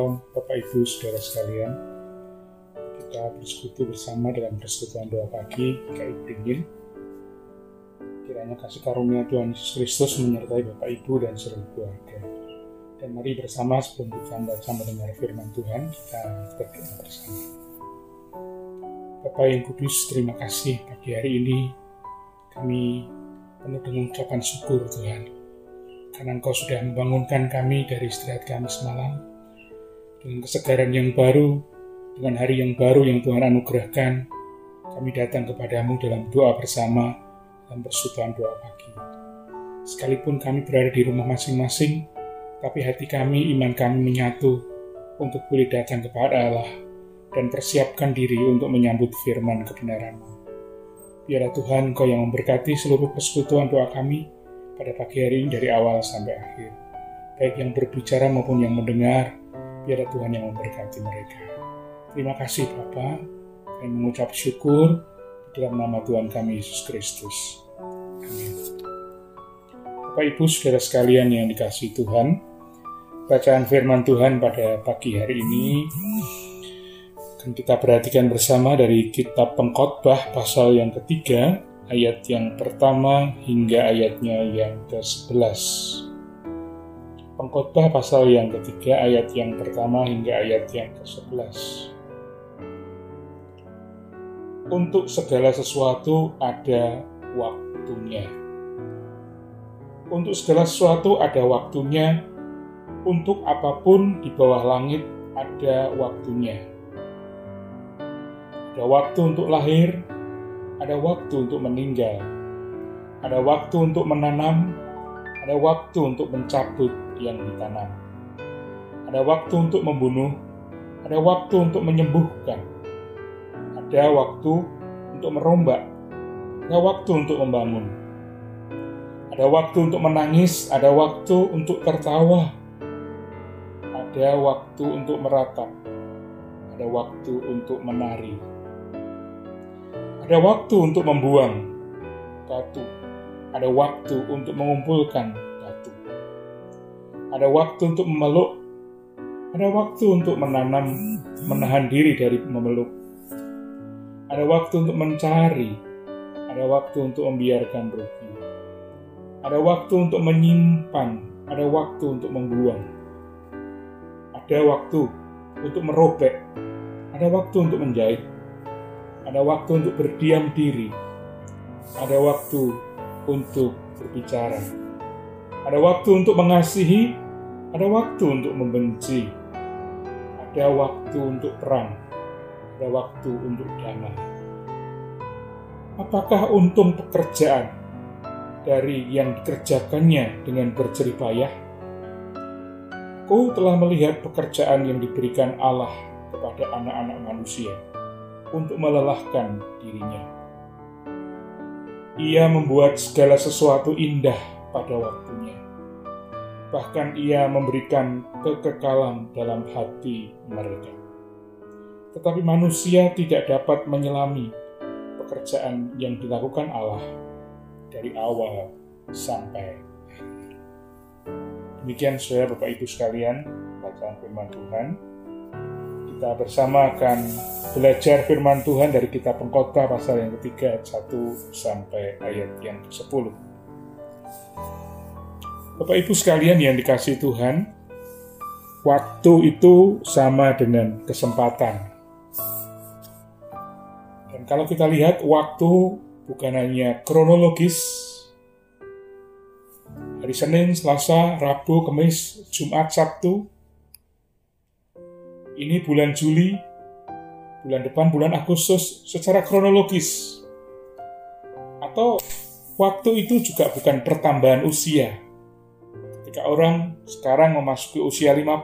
Shalom Bapak Ibu Saudara sekalian. Kita bersekutu bersama dalam persekutuan doa pagi Kayak dingin. Kiranya kasih karunia Tuhan Yesus Kristus menyertai Bapak Ibu dan seluruh keluarga. Dan mari bersama sebelum kita membaca mendengar firman Tuhan Kita berdoa bersama. Bapak yang kudus terima kasih pagi hari ini. Kami penuh dengan ucapan syukur Tuhan. Karena Engkau sudah membangunkan kami dari istirahat kami semalam dengan kesegaran yang baru, dengan hari yang baru yang Tuhan anugerahkan, kami datang kepadamu dalam doa bersama dan persekutuan doa pagi. Sekalipun kami berada di rumah masing-masing, tapi hati kami, iman kami menyatu untuk boleh datang kepada Allah dan persiapkan diri untuk menyambut firman kebenaranmu. Biarlah Tuhan Kau yang memberkati seluruh persekutuan doa kami, pada pagi hari ini dari awal sampai akhir. Baik yang berbicara maupun yang mendengar, biarlah Tuhan yang memberkati mereka. Terima kasih Bapa, kami mengucap syukur dalam nama Tuhan kami Yesus Kristus. Amin. Bapak Ibu saudara sekalian yang dikasih Tuhan, bacaan firman Tuhan pada pagi hari ini akan kita perhatikan bersama dari kitab pengkhotbah pasal yang ketiga ayat yang pertama hingga ayatnya yang ke-11. Pengkhotbah pasal yang ketiga ayat yang pertama hingga ayat yang ke-11. Untuk segala sesuatu ada waktunya. Untuk segala sesuatu ada waktunya. Untuk apa pun di bawah langit ada waktunya. Ada waktu untuk lahir, ada waktu untuk meninggal, ada waktu untuk menanam, ada waktu untuk mencabut yang ditanam, ada waktu untuk membunuh, ada waktu untuk menyembuhkan, ada waktu untuk merombak, ada waktu untuk membangun, ada waktu untuk menangis, ada waktu untuk tertawa, ada waktu untuk meratap, ada waktu untuk menari ada waktu untuk membuang batu. Ada waktu untuk mengumpulkan. Ada waktu untuk memeluk. Ada waktu untuk menanam, menahan diri dari memeluk. Ada waktu untuk mencari. Ada waktu untuk membiarkan rugi. Ada waktu untuk menyimpan. Ada waktu untuk membuang. Ada waktu untuk merobek. Ada waktu untuk menjahit ada waktu untuk berdiam diri, ada waktu untuk berbicara, ada waktu untuk mengasihi, ada waktu untuk membenci, ada waktu untuk perang, ada waktu untuk damai. Apakah untung pekerjaan dari yang dikerjakannya dengan berjerih payah? Aku telah melihat pekerjaan yang diberikan Allah kepada anak-anak manusia untuk melelahkan dirinya. Ia membuat segala sesuatu indah pada waktunya. Bahkan ia memberikan kekekalan dalam hati mereka. Tetapi manusia tidak dapat menyelami pekerjaan yang dilakukan Allah dari awal sampai. Demikian saudara Bapak Ibu sekalian, bacaan firman Tuhan. Kita bersama akan belajar firman Tuhan dari kitab pengkhotbah pasal yang ketiga ayat 1 sampai ayat yang ke-10. Bapak Ibu sekalian yang dikasih Tuhan, waktu itu sama dengan kesempatan. Dan kalau kita lihat waktu bukan hanya kronologis, hari Senin, Selasa, Rabu, Kamis, Jumat, Sabtu, ini bulan Juli, bulan depan bulan Agustus secara kronologis. Atau waktu itu juga bukan pertambahan usia. Ketika orang sekarang memasuki usia 50,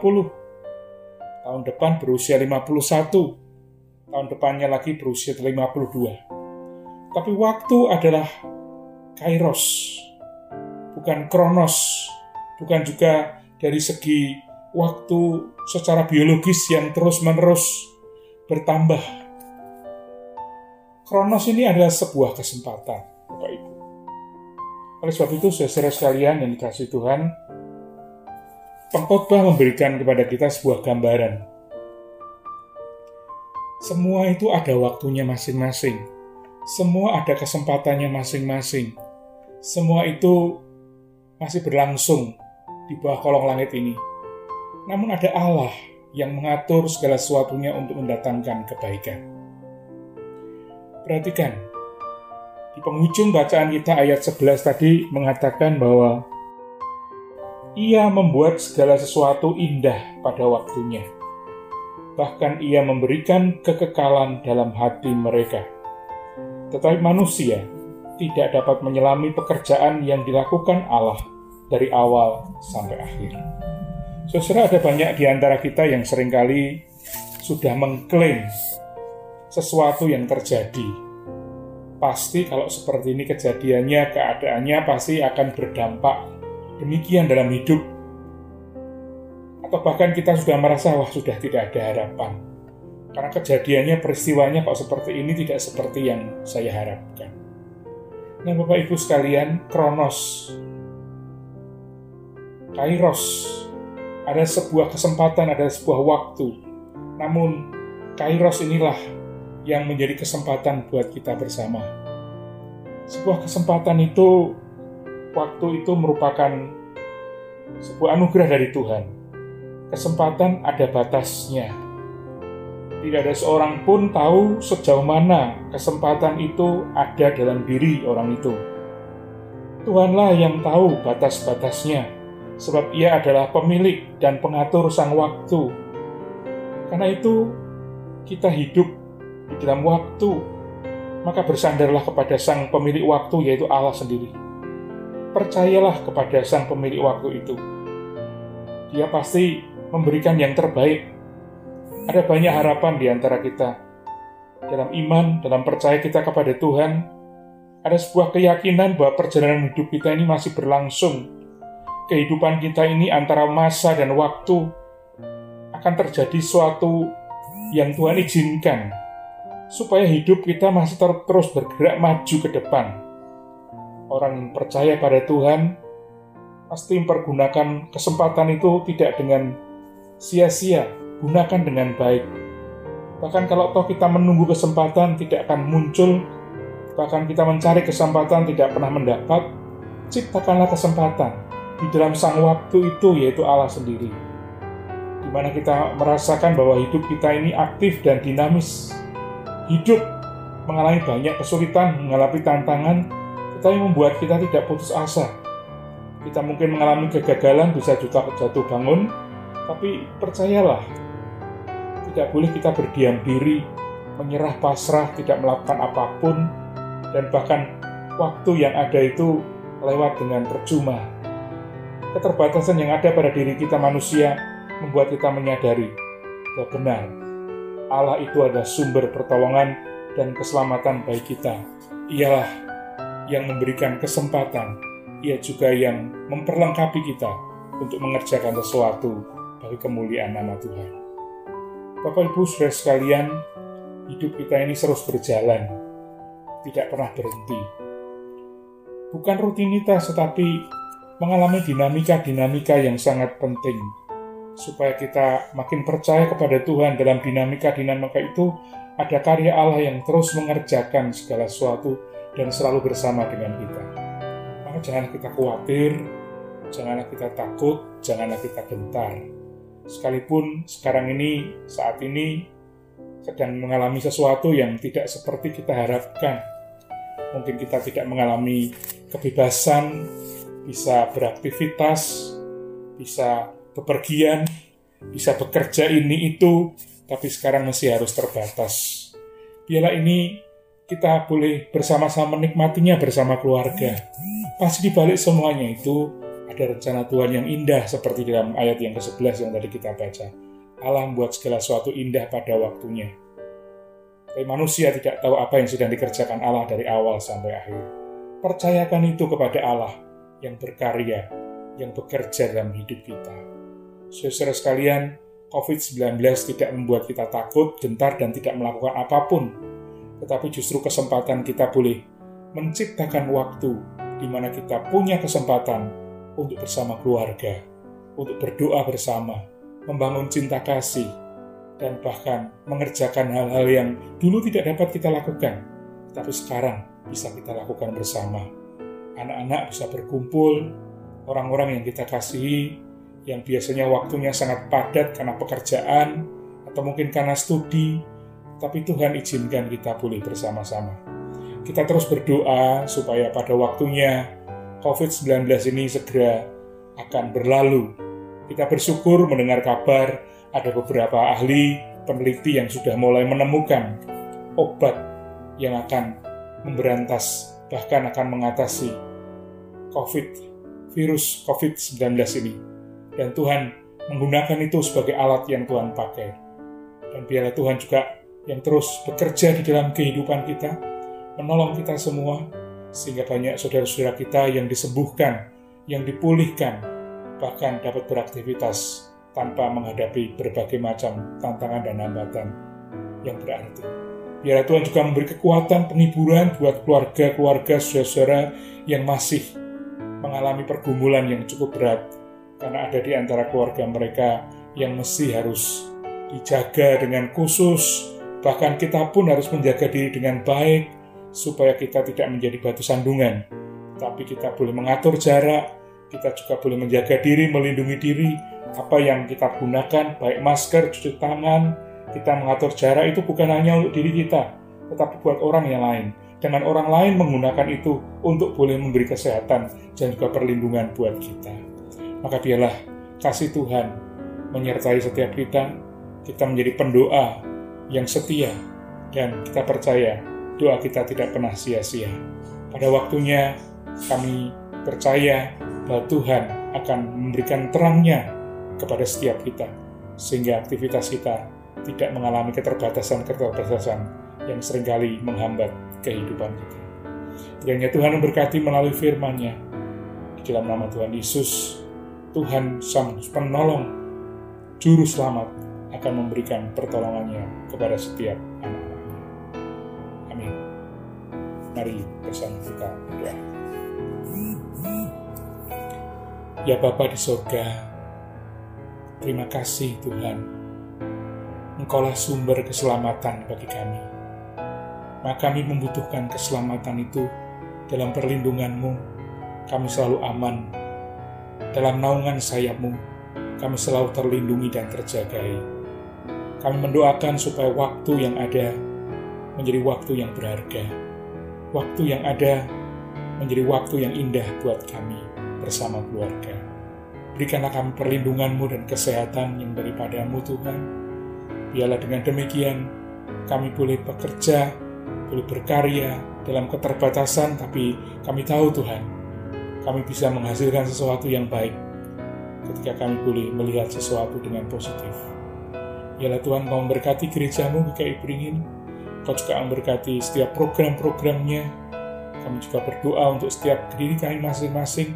tahun depan berusia 51, tahun depannya lagi berusia 52. Tapi waktu adalah kairos, bukan kronos, bukan juga dari segi waktu secara biologis yang terus-menerus bertambah. Kronos ini adalah sebuah kesempatan. Oleh sebab itu, saudara sekalian yang dikasih Tuhan, pengkhotbah memberikan kepada kita sebuah gambaran. Semua itu ada waktunya masing-masing. Semua ada kesempatannya masing-masing. Semua itu masih berlangsung di bawah kolong langit ini. Namun ada Allah yang mengatur segala sesuatunya untuk mendatangkan kebaikan. Perhatikan, di penghujung bacaan kita ayat 11 tadi mengatakan bahwa ia membuat segala sesuatu indah pada waktunya. Bahkan ia memberikan kekekalan dalam hati mereka. Tetapi manusia tidak dapat menyelami pekerjaan yang dilakukan Allah dari awal sampai akhir. Saudara ada banyak di antara kita yang sering kali sudah mengklaim sesuatu yang terjadi. Pasti kalau seperti ini kejadiannya, keadaannya pasti akan berdampak demikian dalam hidup atau bahkan kita sudah merasa wah sudah tidak ada harapan karena kejadiannya peristiwanya kok seperti ini tidak seperti yang saya harapkan. Nah Bapak Ibu sekalian, Kronos, Kairos, ada sebuah kesempatan, ada sebuah waktu. Namun Kairos inilah yang menjadi kesempatan buat kita bersama. Sebuah kesempatan itu waktu itu merupakan sebuah anugerah dari Tuhan. Kesempatan ada batasnya. Tidak ada seorang pun tahu sejauh mana kesempatan itu ada dalam diri orang itu. Tuhanlah yang tahu batas-batasnya, sebab Ia adalah pemilik dan pengatur sang waktu. Karena itu, kita hidup di dalam waktu, maka bersandarlah kepada sang pemilik waktu, yaitu Allah sendiri percayalah kepada sang pemilik waktu itu. Dia pasti memberikan yang terbaik. Ada banyak harapan di antara kita. Dalam iman, dalam percaya kita kepada Tuhan, ada sebuah keyakinan bahwa perjalanan hidup kita ini masih berlangsung. Kehidupan kita ini antara masa dan waktu akan terjadi suatu yang Tuhan izinkan supaya hidup kita masih ter terus bergerak maju ke depan orang yang percaya pada Tuhan pasti mempergunakan kesempatan itu tidak dengan sia-sia, gunakan dengan baik. Bahkan kalau toh kita menunggu kesempatan tidak akan muncul, bahkan kita mencari kesempatan tidak pernah mendapat, ciptakanlah kesempatan di dalam sang waktu itu yaitu Allah sendiri. Di mana kita merasakan bahwa hidup kita ini aktif dan dinamis. Hidup mengalami banyak kesulitan, mengalami tantangan, tetapi membuat kita tidak putus asa. Kita mungkin mengalami kegagalan, bisa juga jatuh bangun, tapi percayalah, tidak boleh kita berdiam diri, menyerah pasrah, tidak melakukan apa pun, dan bahkan waktu yang ada itu lewat dengan percuma. Keterbatasan yang ada pada diri kita manusia membuat kita menyadari bahwa benar Allah itu adalah sumber pertolongan dan keselamatan bagi kita. Ialah yang memberikan kesempatan, ia juga yang memperlengkapi kita untuk mengerjakan sesuatu bagi kemuliaan nama Tuhan. Bapak Ibu saudara sekalian, hidup kita ini terus berjalan, tidak pernah berhenti. Bukan rutinitas, tetapi mengalami dinamika-dinamika yang sangat penting supaya kita makin percaya kepada Tuhan dalam dinamika-dinamika itu ada karya Allah yang terus mengerjakan segala sesuatu dan selalu bersama dengan kita. Maka jangan kita khawatir, janganlah kita takut, janganlah kita gentar. Sekalipun sekarang ini, saat ini, sedang mengalami sesuatu yang tidak seperti kita harapkan. Mungkin kita tidak mengalami kebebasan, bisa beraktivitas, bisa bepergian, bisa bekerja ini itu, tapi sekarang masih harus terbatas. Biarlah ini kita boleh bersama-sama menikmatinya bersama keluarga. Pasti di balik semuanya itu ada rencana Tuhan yang indah seperti dalam ayat yang ke-11 yang tadi kita baca. Allah membuat segala sesuatu indah pada waktunya. Tapi manusia tidak tahu apa yang sedang dikerjakan Allah dari awal sampai akhir. Percayakan itu kepada Allah yang berkarya, yang bekerja dalam hidup kita. Saudara sekalian, COVID-19 tidak membuat kita takut, gentar, dan tidak melakukan apa pun tetapi justru kesempatan kita boleh menciptakan waktu di mana kita punya kesempatan untuk bersama keluarga, untuk berdoa bersama, membangun cinta kasih, dan bahkan mengerjakan hal-hal yang dulu tidak dapat kita lakukan, tapi sekarang bisa kita lakukan bersama. Anak-anak bisa berkumpul, orang-orang yang kita kasihi, yang biasanya waktunya sangat padat karena pekerjaan, atau mungkin karena studi, tapi Tuhan izinkan kita boleh bersama-sama. Kita terus berdoa supaya pada waktunya COVID-19 ini segera akan berlalu. Kita bersyukur mendengar kabar ada beberapa ahli peneliti yang sudah mulai menemukan obat yang akan memberantas bahkan akan mengatasi COVID, virus COVID-19 ini. Dan Tuhan menggunakan itu sebagai alat yang Tuhan pakai. Dan biarlah Tuhan juga yang terus bekerja di dalam kehidupan kita, menolong kita semua, sehingga banyak saudara-saudara kita yang disembuhkan, yang dipulihkan, bahkan dapat beraktivitas tanpa menghadapi berbagai macam tantangan dan hambatan yang berarti. Biar Tuhan juga memberi kekuatan penghiburan buat keluarga-keluarga saudara-saudara yang masih mengalami pergumulan yang cukup berat karena ada di antara keluarga mereka yang mesti harus dijaga dengan khusus bahkan kita pun harus menjaga diri dengan baik supaya kita tidak menjadi batu sandungan tapi kita boleh mengatur jarak kita juga boleh menjaga diri, melindungi diri, apa yang kita gunakan, baik masker, cuci tangan, kita mengatur jarak itu bukan hanya untuk diri kita, tetapi buat orang yang lain. Dengan orang lain menggunakan itu untuk boleh memberi kesehatan dan juga perlindungan buat kita. Maka biarlah kasih Tuhan menyertai setiap kita, kita menjadi pendoa yang setia, dan kita percaya doa kita tidak pernah sia-sia. Pada waktunya kami percaya bahwa Tuhan akan memberikan terangnya kepada setiap kita, sehingga aktivitas kita tidak mengalami keterbatasan-keterbatasan yang sering kali menghambat kehidupan kita. Kiranya Tuhan memberkati melalui firman-Nya. Di dalam nama Tuhan Yesus, Tuhan Sang Penolong, Juru Selamat, akan memberikan pertolongannya kepada setiap anak-anaknya. Amin. Mari bersama kita berdoa. Ya Bapa di sorga, terima kasih Tuhan. Engkaulah sumber keselamatan bagi kami. Maka kami membutuhkan keselamatan itu dalam perlindunganmu. Kami selalu aman. Dalam naungan sayapmu, kami selalu terlindungi dan terjagai. Kami mendoakan supaya waktu yang ada menjadi waktu yang berharga. Waktu yang ada menjadi waktu yang indah buat kami bersama keluarga. Berikanlah kami perlindunganmu dan kesehatan yang daripadamu Tuhan. Biarlah dengan demikian kami boleh bekerja, boleh berkarya dalam keterbatasan, tapi kami tahu Tuhan, kami bisa menghasilkan sesuatu yang baik ketika kami boleh melihat sesuatu dengan positif. Biarlah Tuhan kau memberkati gerejamu GKI Beringin, kau juga memberkati setiap program-programnya, kami juga berdoa untuk setiap diri kami masing-masing,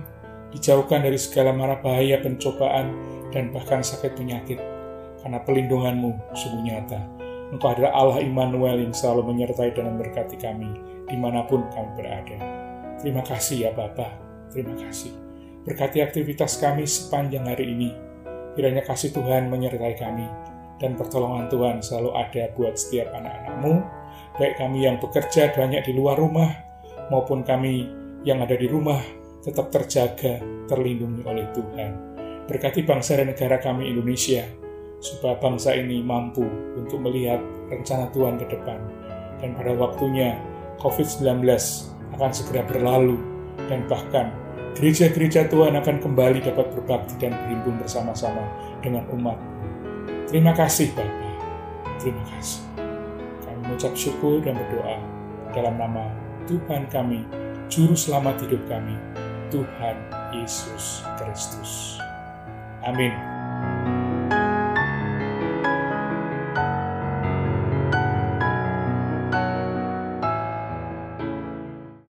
dijauhkan dari segala mara bahaya pencobaan dan bahkan sakit penyakit, karena pelindunganmu sungguh nyata. Engkau adalah Allah Immanuel yang selalu menyertai dan memberkati kami di mana pun kami berada. Terima kasih ya Bapa, terima kasih. Berkati aktivitas kami sepanjang hari ini. Kiranya kasih Tuhan menyertai kami, dan pertolongan Tuhan selalu ada buat setiap anak-anakmu, baik kami yang bekerja banyak di luar rumah, maupun kami yang ada di rumah tetap terjaga, terlindungi oleh Tuhan. Berkati bangsa dan negara kami Indonesia, supaya bangsa ini mampu untuk melihat rencana Tuhan ke depan. Dan pada waktunya, COVID-19 akan segera berlalu, dan bahkan gereja-gereja Tuhan akan kembali dapat berbakti dan berhimpun bersama-sama dengan umat. Terima kasih Bapak, terima kasih. Kami mengucap syukur dan berdoa dalam nama Tuhan kami, Juru Selamat hidup kami, Tuhan Yesus Kristus. Amin.